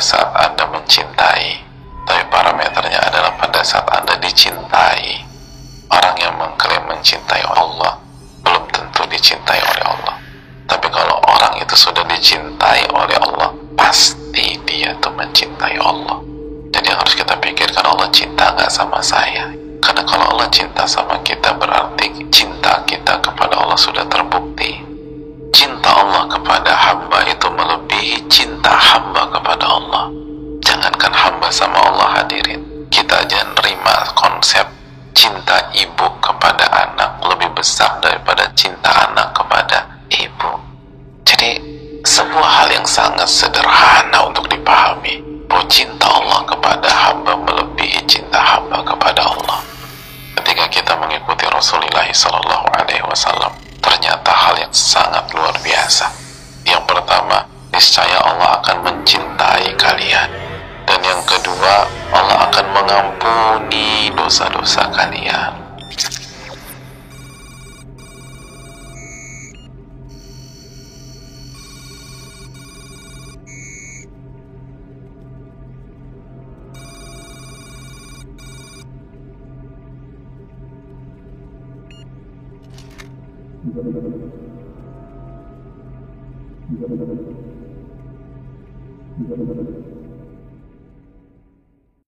saat Anda mencintai, tapi parameternya adalah pada saat Anda dicintai. Orang yang mengklaim mencintai Allah belum tentu dicintai oleh Allah. Tapi kalau orang itu sudah dicintai oleh Allah, pasti dia tuh mencintai Allah. Jadi yang harus kita pikirkan Allah cinta nggak sama saya. Karena kalau Allah cinta sama kita berarti cinta kita kepada Allah sudah terbukti. Jangankan hamba sama Allah hadirin. Kita aja nerima konsep cinta ibu kepada anak lebih besar daripada cinta anak kepada ibu. Jadi sebuah hal yang sangat sederhana untuk dipahami bahwa cinta Allah kepada hamba melebihi cinta hamba kepada Allah. Ketika kita mengikuti Rasulullah Sallallahu Alaihi Wasallam, ternyata hal yang sangat luar biasa. Yang pertama, niscaya Allah akan mencintai kalian. Kedua, Allah akan mengampuni dosa-dosa kalian.